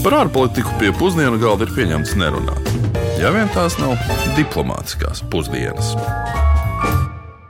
Par ārpolitiku pie pusdienu galda ir pieņemts nerunāt. Ja vien tās nav diplomātiskās pusdienas.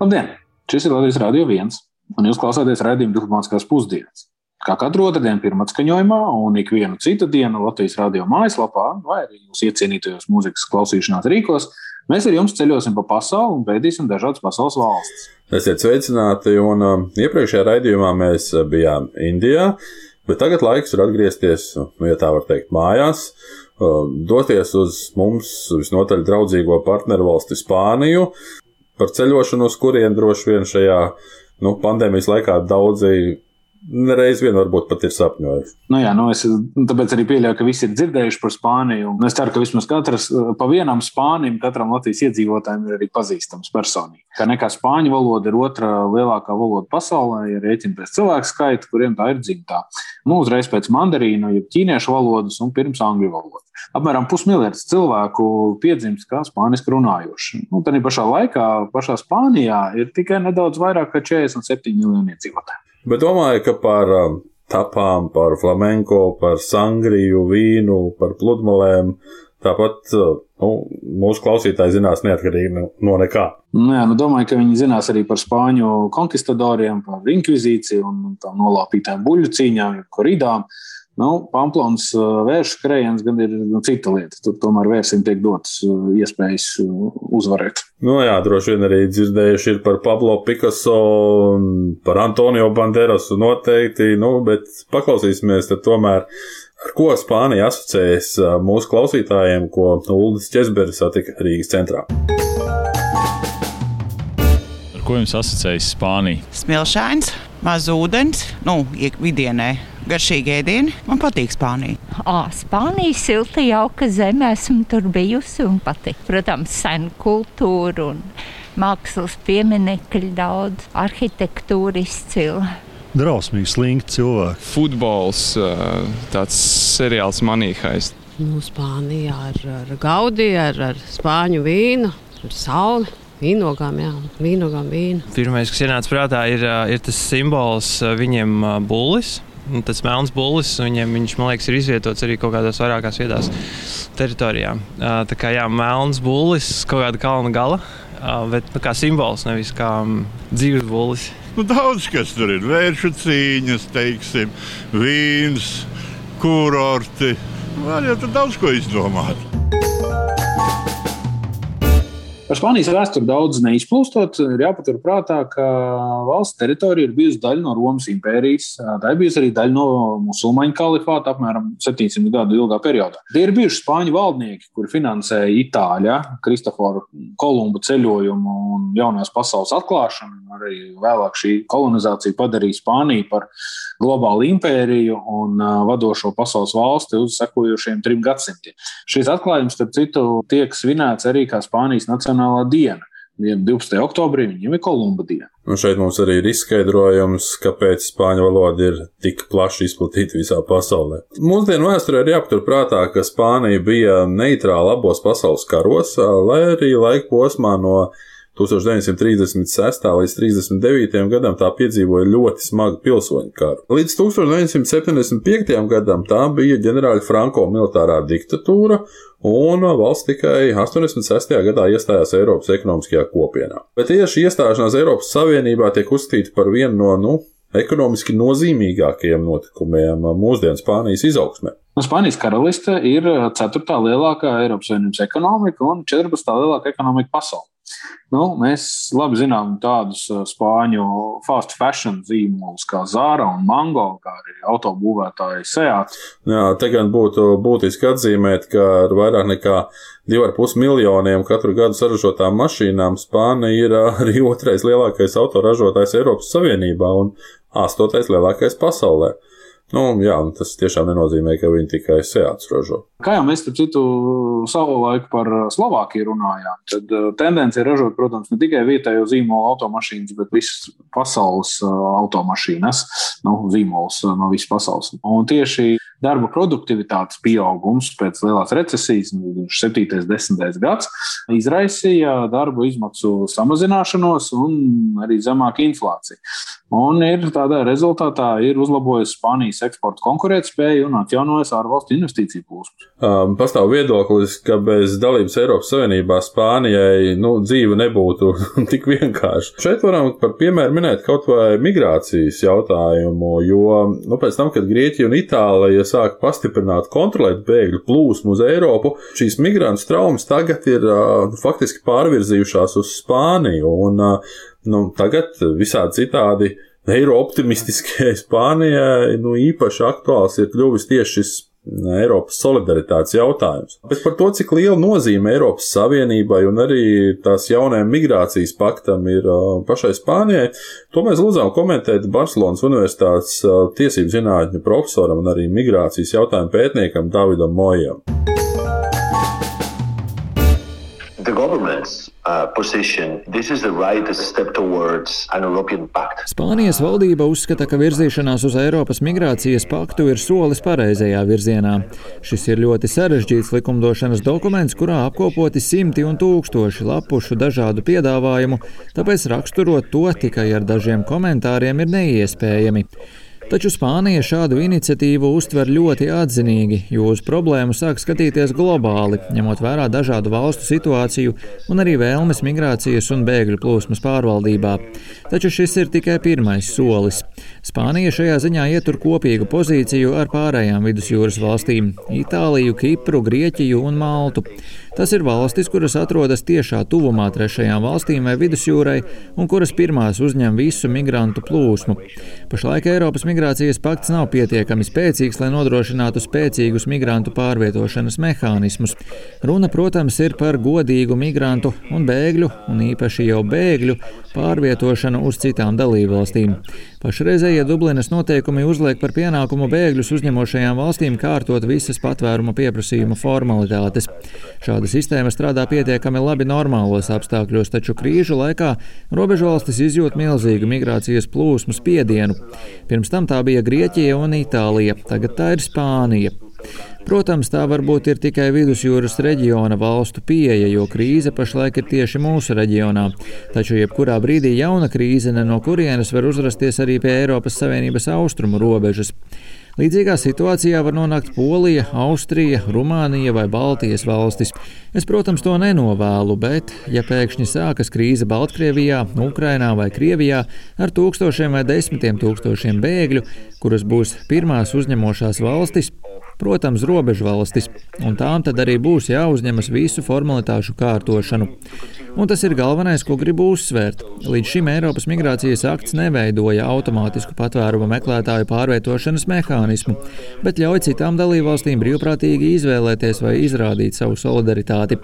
Labdien! Šis ir Latvijas Rādio 1, un jūs klausāties raidījuma diplomātiskās pusdienas. Kā katru otrdienu pirmā skaņojumā, un ikvienu citu dienu Latvijas Rādio mājaslapā, vai arī jūsu iecienītajos mūzikas klausīšanās rīkos, mēs ar jums ceļosim pa pasauli un pētīsim dažādas pasaules valstis. Esiet sveicināti, un uh, iepriekšējā raidījumā mēs uh, bijām Indijā. Bet tagad laiks ir atgriezties, nu, ja tā var teikt, mājās, doties uz mums visnotaļ draudzīgo partneru valsti Spāniju. Par ceļošanu, uz kurien droši vien šajā nu, pandēmijas laikā daudzi Reiz vien varbūt pat ir sapņojuši. Nu jā, nu es tāpēc arī pieļauju, ka visi ir dzirdējuši par Spāniju. Es ceru, ka vismaz katrs pa vienam spānim, katram Latvijas iedzīvotājam ir arī pazīstams personīgi. Kā nekā spāņu valoda ir otrā lielākā valoda pasaulē, ja rēķina pēc cilvēku skaita, kuriem tā ir dzimtā. Nu, uzreiz pēc mandarīnu, jeb ķīniešu valodas un pirms angļu valodas. Apmēram pusmiljards cilvēku piedzimst kā spāniski runājoši. Nu, tā pašā laikā, pašā Spānijā ir tikai nedaudz vairāk kā 47 miljoni iedzīvotāji. Bet domāju, ka par um, tapām, par flamenko, par sangriju, vīnu, par pludmalēm. Tāpat uh, nu, mūsu klausītāji zinās neatkarīgi no, nekā. Nu, jā, nu domāju, ka viņi zinās arī par spāņu konkistadoriem, par inkvizīciju un tām nolāpītām buļļu cīņām, koridām. Nu, Pamplons uh, vēršu skrējiens gan ir nu, cita lieta. Tur tomēr vērsim tiek dotas uh, iespējas uh, uzvarēt. Nu, jā, droši vien arī dzirdējuši ir par Pablo Picasso un par Antonio Banderasu noteikti, nu, bet paklausīsimies tad tomēr. Ar ko Spānija asociējas mūsu klausītājiem, ko Uldis Česberis satika Rīgas centrā? Ar ko jums asociējas Spānija? Smilšains, maz ūdens, nu, vidienē garšīgi ēdieni. Man patīk Spānija. À, Spānija ir silta, jauka zeme. Esmu tur bijusi un patīk. Protams, sena kultūra un mākslas pieminekļi daudz, arhitektūra izcila. Drausmīgi slinki cilvēki. Futbols, tāds seriāls manīhais. Nu, Spānijā ar, ar gaudi, ar, ar spāņu vīnu, ar sauli. Vīnogām, jā, vīnogām vīnu. Pirmais, kas ienāca prātā, ir, ir tas simbols viņiem bulis. Nu, tas melns bullis, viņam, viņš, man liekas, ir izvietots arī kaut kādās vairākās vietās teritorijā. Tā kā jā, melns bullis, kaut kāda kalna gala, bet nu, kā simbols, nevis kā dzīves bullis. Nu, daudz kas tur ir. Vēršu cīņas, teiksim, vīns, kurorti. Var jau tur daudz ko izdomāt. Par Spānijas vēsturi daudz neizplūstot, ir jāpaturprātā, ka valsts teritorija ir bijusi daļa no Romas impērijas. Tā ir bijusi arī daļa no musulmaņu kalifāta apmēram 700 gadu ilgā periodā. Tie ir bijuši spāņu valdnieki, kuri finansēja Itāļa, Kristofora Kolumba ceļojumu un jaunās pasaules atklāšanu. Arī vēlāk šī kolonizācija padarīja Spāniju par globālu impēriju un vadošo pasaules valsti uz sekojošiem trim gadsimtiem. Šis atklājums, starp citu, tiek svinēts arī kā Spānijas nacionālā diena. 12. oktobrī viņam ir Kolumba diena. Un šeit mums arī ir izskaidrojums, kāpēc spāņu valoda ir tik plaši izplatīta visā pasaulē. Mūsdienu vēsturē ir jāpaturprātā, ka Spānija bija neitrāla abos pasaules karos, lai arī laika posmā no 1936. līdz 39. gadam tā piedzīvoja ļoti smagu pilsoņu karu. Līdz 1975. gadam tā bija ģenerāļa Franko militārā diktatūra, un valsts tikai 86. gadā iestājās Eiropas ekonomiskajā kopienā. Bet tieši iestāšanās Eiropas Savienībā tiek uzskatīta par vienu no nu, ekonomiski nozīmīgākajiem notikumiem mūsdienu Spānijas izaugsmē. Nu, Spānijas karaliste ir ceturtā lielākā Eiropas Savienības ekonomika un 14. lielākā ekonomika pasaulē. Nu, mēs labi zinām tādus uh, spāņu fast fashion zīmolus kā Zara un Mango, kā arī autobūvētāji Seat. Jā, te gan būtu būtiski atzīmēt, ka ar vairāk nekā 2,5 miljoniem katru gadu saražotām mašīnām Spānija ir uh, arī otrais lielākais autoražotājs Eiropas Savienībā un astotais lielākais pasaulē. Nu, jā, tas tiešām nenozīmē, ka viņi tikai sēž ražo. Kā jau mēs, citu, savu laiku par Slovākiju runājām, tad uh, tendence ir ražot, protams, ne tikai vietējo zīmolu automašīnas, bet visas pasaules uh, automašīnas, nu, zīmols uh, no visas pasaules. Un tieši darba produktivitātes pieaugums pēc lielās recesijas, 7. un 10. gads, izraisīja darba izmaksu samazināšanos un arī zemāku inflāciju. Un ir tādā rezultātā ir uzlabojusi Spānijas eksporta konkurētspēju un atjaunojas ārvalstu investīciju plūsmas. Um, pastāv viedoklis, ka bez dalības Eiropas Savienībā Spānijai nu, dzīve nebūtu tik vienkārša. Šeit varam par piemēru minēt kaut vai migrācijas jautājumu, jo nu, pēc tam, kad Grieķija un Itālija sāka pastiprināt kontrolēt bēgļu plūsmu uz Eiropu, šīs migrantu traumas tagad ir uh, faktiski pārvirzījušās uz Spāniju. Un, uh, nu, tagad visādi citādi eiro optimistiskajai Spānijai nu, īpaši aktuāls ir kļuvis tieši šis Eiropas solidaritātes jautājums. Bet par to, cik liela nozīme Eiropas Savienībai un arī tās jaunajam migrācijas paktam ir pašai Spānijai, to mēs lūdzām komentēt Barcelonas Universitātes tiesību zinātņu profesoram un arī migrācijas jautājumu pētniekam Davidam Mojam. European pact. Spānijas valdība uzskata, ka virzīšanās uz Eiropas migrācijas paktu ir solis pareizajā virzienā. Šis ir ļoti sarežģīts likumdošanas dokuments, kurā apkopoti simti un tūkstoši lapušu dažādu piedāvājumu, tāpēc raksturot to tikai ar dažiem komentāriem ir neiespējami. Taču Spānija šādu iniciatīvu uztver ļoti atzinīgi, jo uz problēmu sāk skatīties globāli, ņemot vērā dažādu valstu situāciju un arī vēlmes migrācijas un bēgļu plūsmas pārvaldībā. Taču šis ir tikai pirmais solis. Spānija šajā ziņā ietur kopīgu pozīciju ar pārējām vidusjūras valstīm - Itāliju, Kipru, Grieķiju un Maltu. Tas ir valstis, kuras atrodas tiešā tuvumā trešajām valstīm vai vidusjūrai un kuras pirmās uzņem visu migrantu plūsmu. Pašlaik Eiropas migrācijas pakts nav pietiekami spēcīgs, lai nodrošinātu spēcīgus migrantu pārvietošanas mehānismus. Runa, protams, ir par godīgu migrantu un bēgļu, un īpaši jau bēgļu, pārvietošanu uz citām dalībvalstīm. Pašreizējie Dublinas noteikumi uzliek par pienākumu bēgļus uzņemošajām valstīm kārtot visas patvēruma pieprasījuma formalitātes. Šāda sistēma strādā pietiekami labi normālos apstākļos, taču krīžu laikā robežvalstis izjūt milzīgu migrācijas plūsmu spiedienu. Pirms tam tā bija Grieķija un Itālija, tagad tā ir Spānija. Protams, tā varbūt ir tikai vidusjūras reģiona valstu pieeja, jo krīze pašlaik ir tieši mūsu reģionā. Taču jebkurā brīdī jauna krīze no kurienes var uzrasties arī pie Eiropas Savienības austrumu robežas. Līdzīgā situācijā var nonākt Polija, Austrija, Rumānija vai Baltijas valstis. Es, protams, to nenovēlu, bet, ja pēkšņi sākas krīze Baltkrievijā, Ukrainā vai Krievijā ar tūkstošiem vai desmitiem tūkstošiem bēgļu, kuras būs pirmās uzņemošās valstis, protams, robežu valstis, un tām tad arī būs jāuzņemas visu formalitāšu kārtošanu. Un tas ir galvenais, ko gribu uzsvērt. Līdz šim Eiropas migrācijas akts neveidoja automātisku patvērumu meklētāju pārvietošanas mehānismu, bet ļauj citām dalībvalstīm brīvprātīgi izvēlēties vai izrādīt savu solidaritāti.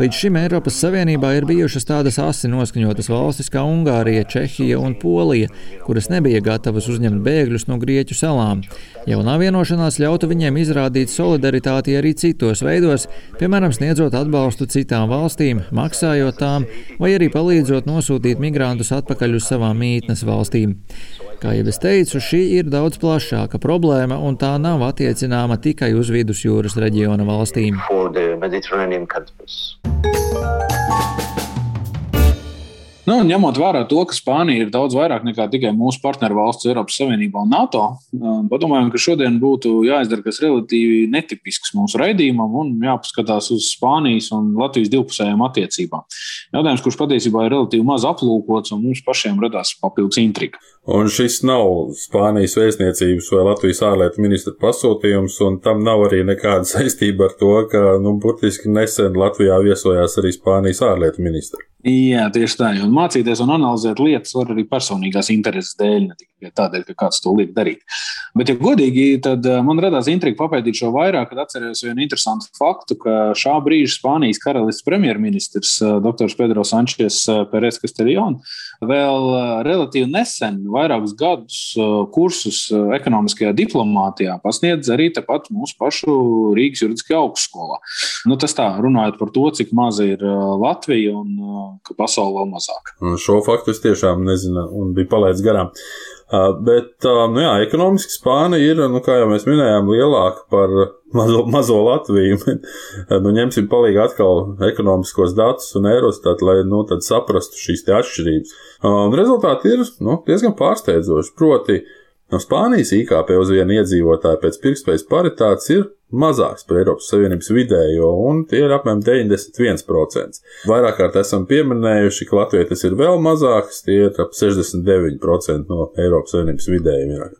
Līdz šim Eiropas Savienībā ir bijušas tādas asi noskaņotas valstis kā Ungārija, Čehija un Polija, kuras nebija gatavas uzņemt bēgļus no Grieķu salām. Jaunā vienošanās ļautu viņiem izrādīt solidaritāti arī citos veidos, piemēram, sniedzot atbalstu citām valstīm, maksājot tām, vai arī palīdzot nosūtīt migrantus atpakaļ uz savām mītnes valstīm. Kā jau es teicu, šī ir daudz plašāka problēma, un tā nav attiecināma tikai uz vidusjūras reģiona valstīm. Nu, ņemot vērā to, ka Spānija ir daudz vairāk nekā tikai mūsu partneru valsts Eiropas Savienībā un NATO, padomājam, ka šodien būtu jāizdara kas relatīvi netipisks mūsu raidījumam un jāpaskatās uz Spānijas un Latvijas divpusējām attiecībām. Jautājums, kurš patiesībā ir relatīvi maz aplūkots un mums pašiem radās papildus intriga. Un šis nav Spānijas vēstniecības vai Latvijas ārlietu ministra pasūtījums, un tam nav arī nekāda saistība ar to, ka, nu, burtiski nesen Latvijā viesojās arī Spānijas ārlietu ministra. Jā, tieši tā. Un mācīties un analizēt lietas var arī personīgās intereses dēļ, ne tikai tādēļ, ka kāds to liek darīt. Bet, ja godīgi, tad eh, man radās intriga papētīt šo vairāk, kad atcerējos vienu interesantu faktu, ka šā brīža Spānijas karalists premjerministrs eh, dr. Pedro Sančes eh, Pérez Castellón vēl relatīvi nesen, vairākus gadus kursus ekonomiskajā diplomātijā pasniedz arī tepat mūsu pašu Rīgas juridiskajā augstskolā. Nu, tas tā, runājot par to, cik maza ir Latvija un ka pasaule vēl mazāk. Šo faktu es tiešām nezinu un biju palaidis garām. Bet, nu jā, ekonomiski Spānija ir, nu, kā jau mēs minējām, lielāka par mazo, mazo Latviju. nu, ņemsim palīgi atkal ekonomiskos datus un Eurostat, lai, nu, tad saprastu šīs te atšķirības. Un rezultāti ir, nu, diezgan pārsteidzoši. Proti, No Spānijas IKP uz vienu iedzīvotāju pēc pirktspējas paritātes ir mazāks par Eiropas Savienības vidējo, un tie ir apmēram 91%. Vairāk kārt esam pieminējuši, ka Latvijai tas ir vēl mazāks, tie ir ap 69% no Eiropas Savienības vidējiem.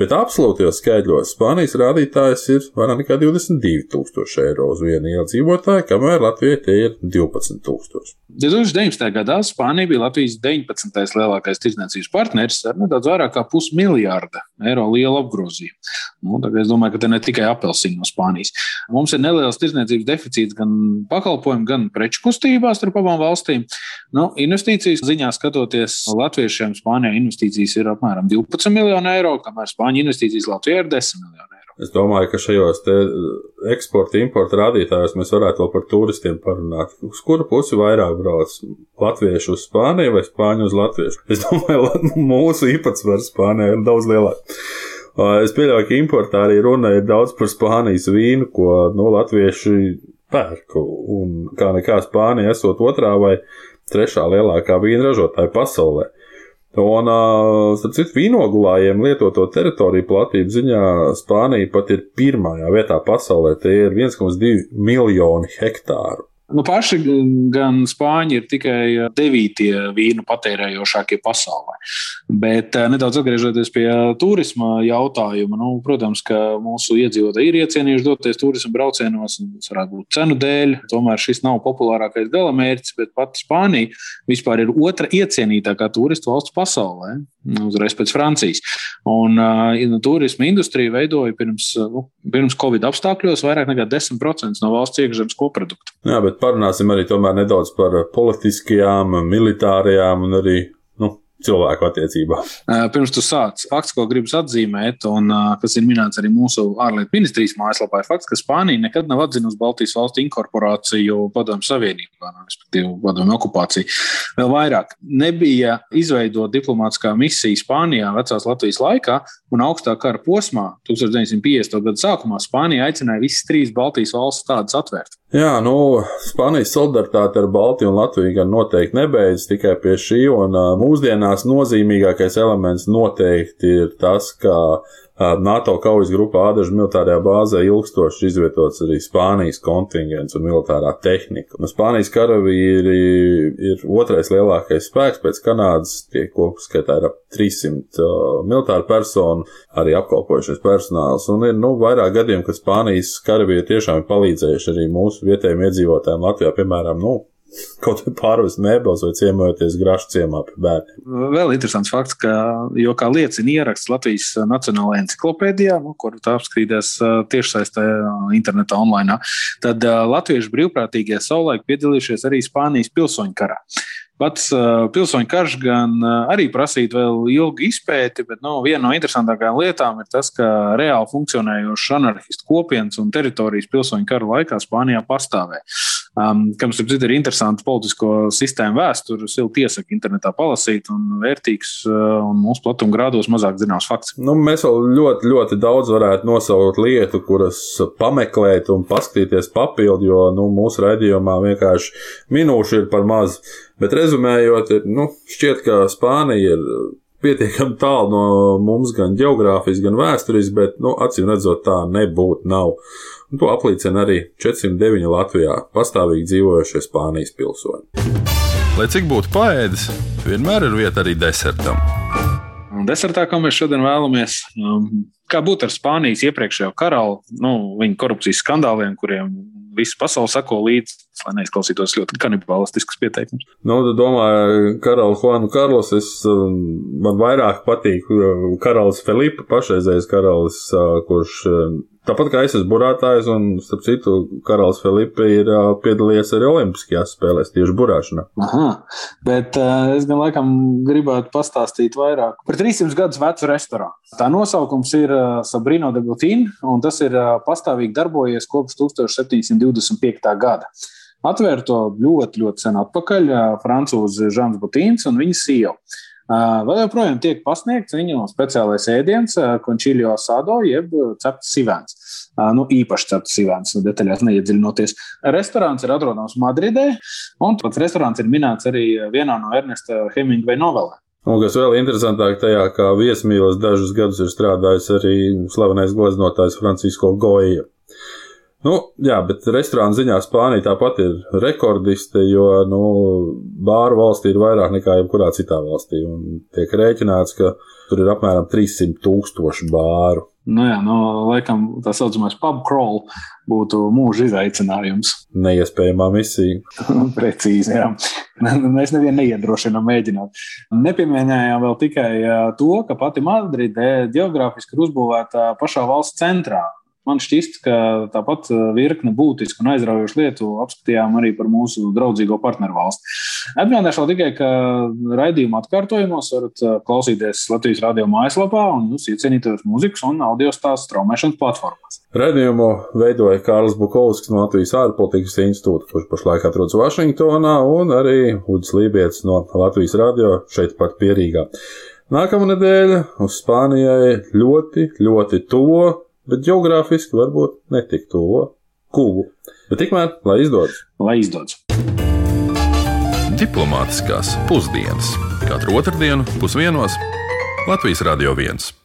Bet absolūtajos skaitļos Spānijas rādītājs ir vairāk nekā 22,000 eiro uz vienu iedzīvotāju, kamēr Latvijai tie ir 12,000. 2019. gadā Spānija bija Latvijas 19. lielākais tirdzniecības partneris ar nedaudz vairāk kā pusmiljārda eiro lielu apgrozījumu. Nu, es domāju, ka te ne tikai apelsīni no Spānijas. Mums ir neliels tirdzniecības deficīts gan pakalpojumu, gan preču kustībā starp abām valstīm. Nu, investīcijas ziņā skatoties, Latviešiem Spānijā investīcijas ir apmēram 12 miljoni eiro, kamēr Spāņu investīcijas Latvijā ir 10 miljoni eiro. Es domāju, ka šajos eksporta, importa rādītājos mēs varētu vēl par turistiem parunāt. Uz kuru pusi vairāk brauc? Latvieši uz Spāniju vai Spāņu uz Latviešu? Es domāju, mūsu īpatsvars Spānijā ir daudz lielāks. Es pieļauju, ka importā arī runa ir daudz par Spānijas vīnu, ko no nu, latvieši pērk. Un kā nekā Spānija esot otrā vai trešā lielākā vīna ražotāja pasaulē. Un, starp citu, vīnogulājiem lietoto teritoriju platību ziņā Spānija pat ir pirmajā vietā pasaulē. Tie ir 1,2 miljoni hektāru. Nu, paši gan spāņi ir tikai devītie vīnu patērējošākie pasaulē. Bet nedaudz atgriežoties pie turisma jautājuma, nu, protams, ka mūsu iedzīvotāji ir iecienījuši doties turisma braucienos, un tas varētu būt cenu dēļ. Tomēr šis nav populārākais galamērķis, bet pat Spānija vispār ir otra iecienītākā turistu valsts pasaulē, uzreiz pēc Francijas. Un uh, turisma industrija veidoja pirms, nu, pirms Covid apstākļos vairāk nekā 10% no valsts iekšzemes koprodukta. Jā, bet parunāsim arī nedaudz par politiskajām, militārajām un arī cilvēku attiecībām. Pirms tu sāc, fakts, ko gribas atzīmēt, un kas ir minēts arī mūsu ārlietu ministrijas mājaslapā, ir fakts, ka Spānija nekad nav atzinusi Baltijas valstu inkorporāciju Padomu Savienībā, nu, respektīvi Padomu okupāciju. Vēl vairāk, nebija izveidota diplomātiskā misija Spānijā vecās Latvijas laikā, un augstā kara posmā, 1950. gada sākumā, Spānija aicināja visas trīs Baltijas valstis tādas atvērt. Jā, nu, Spānijas solidaritāte ar Baltiju un Latviju gan noteikti nebeidzas tikai pie šī, un mūsdienās nozīmīgākais elements noteikti ir tas, ka NATO kaujas grupā Ādažu militārajā bāzē ilgstoši izvietots arī Spānijas kontingents un militārā tehnika. No Spānijas karavīri ir otrais lielākais spēks pēc Kanādas, tie kopskaitā ir ap 300 uh, militāru personu, arī apkalpojušies personāls. Un ir nu, vairāk gadījumu, kad Spānijas karavīri tiešām ir palīdzējuši arī mūsu vietējiem iedzīvotājiem Latvijā, piemēram, nu, kaut kā pārvest mēbeles vai ciemojoties grašu ciemā pie bērniem. Vēl interesants fakts, ka, jo kā liecina ieraksts Latvijas Nacionālajā encyklopēdijā, nu, kur tā apskatīties tiešsaistē internetā online, tad latviešu brīvprātīgie savulaik piedalījušies arī Spānijas pilsoņu karā. Pats uh, pilsoņu karš gan uh, arī prasītu vēl ilgu izpēti, bet nu, viena no interesantākajām lietām ir tas, ka reāli funkcionējošas anarchistu kopienas un teritorijas pilsoņu kara laikā Spānijā pastāvēja. Um, kam, starp citu, ir interesanti politisko sistēmu vēsture. Silti iesaku internetā palasīt, un vērtīgs uh, un mūsu platuma grādos mazāk zināms fakts. Nu, mēs vēl ļoti, ļoti daudz varētu nosaukt lietu, kuras pameklēt un paskatīties papildu, jo nu, mūsu raidījumā vienkārši minūšu ir par maz. Bet rezumējot, nu, šķiet, ka Spānija ir pietiekami tālu no mums gan geogrāfiski, gan vēsturiski, bet, nu, acīm redzot, tā nebūtu. Nav. Un to apliecina arī 409 Latvijā pastāvīgi dzīvojošie Spānijas pilsoņi. Lai cik būtu paēdis, vienmēr ir vieta arī desertam. Desertā, ko mēs šodien vēlamies, um, kā būtu ar Spānijas iepriekšējo karalu, nu, viņa korupcijas skandāliem, kuriem visa pasaule sako līdzi, lai neizklausītos ļoti kanibālistisks pieteikums. Nu, domāju, karalis Juanu Karlos, es, um, man vairāk patīk uh, karalis Filipa, pašreizējais karalis, uh, kurš uh, Tāpat kā es esmu burātājs, un, starp citu, karalis Filipe ir piedalījies arī Olimpiskajās spēlēs tieši burāšanā. Aha, bet uh, es gan laikam gribētu pastāstīt vairāk par 300 gadus vecu restorānu. Tā nosaukums ir Sabrino de Butīna, un tas ir pastāvīgi darbojies kopš 1725. gada. Atvērt to ļoti, ļoti sen atpakaļ francūzis Žants Butīns un viņa sieva. Vēl joprojām tiek pasniegts viņu speciālais ēdiens, končīļo sādo, jeb cepts sivēns. Nu, īpaši cepts sivēns, detaļās neiedziļinoties. Restorāns ir atrodams Madridē, un pats restorāns ir minēts arī vienā no Ernesta Hemingway novelēm. Un kas vēl interesantāk tajā, kā viesmīlis dažus gadus ir strādājis arī slavenais gleznotājs Francisko Goja. Nu, jā, bet restorāna ziņā Spānija tāpat ir rekordiste, jo nu, bāru valstī ir vairāk nekā jebkurā citā valstī. Tiek rēķināts, ka tur ir apmēram 300 tūkstoši bāru. Nu jā, nu, laikam tā saucamais pub crawl būtu mūža izaicinājums. Neiespējamā misija. Precīzi, jā. Mēs nevienu neiedrošinām mēģināt. Nepieminējām vēl tikai to, ka pati Madride geogrāfiski ir uzbūvēta pašā valsts centrā. Man šķiet, ka tāpat uh, virkne būtisku un aizraujošu lietu apskatījām arī par mūsu draudzīgo partneru valsti. Atgādināšu tikai, ka raidījuma atkārtojumos varat uh, klausīties Latvijas radio mājaslapā un jūs iecienītos mūzikas un audio stāstu straumēšanas platformās. Radījumu veidoja Kārlis Bukovskis no Latvijas ārpolitikas institūta, kurš pašlaik atrodas Vašingtonā, un arī Udis Lībijams no Latvijas radio šeit pat pierīgā. Nākamā nedēļa uz Spānijai ļoti, ļoti tuvu bet geogrāfiski varbūt netik tuvu Kubu. Bet tikmēr, lai izdodas. Lai izdodas. Diplomātiskās pusdienas katru otrdienu pusdienos Latvijas Radio 1.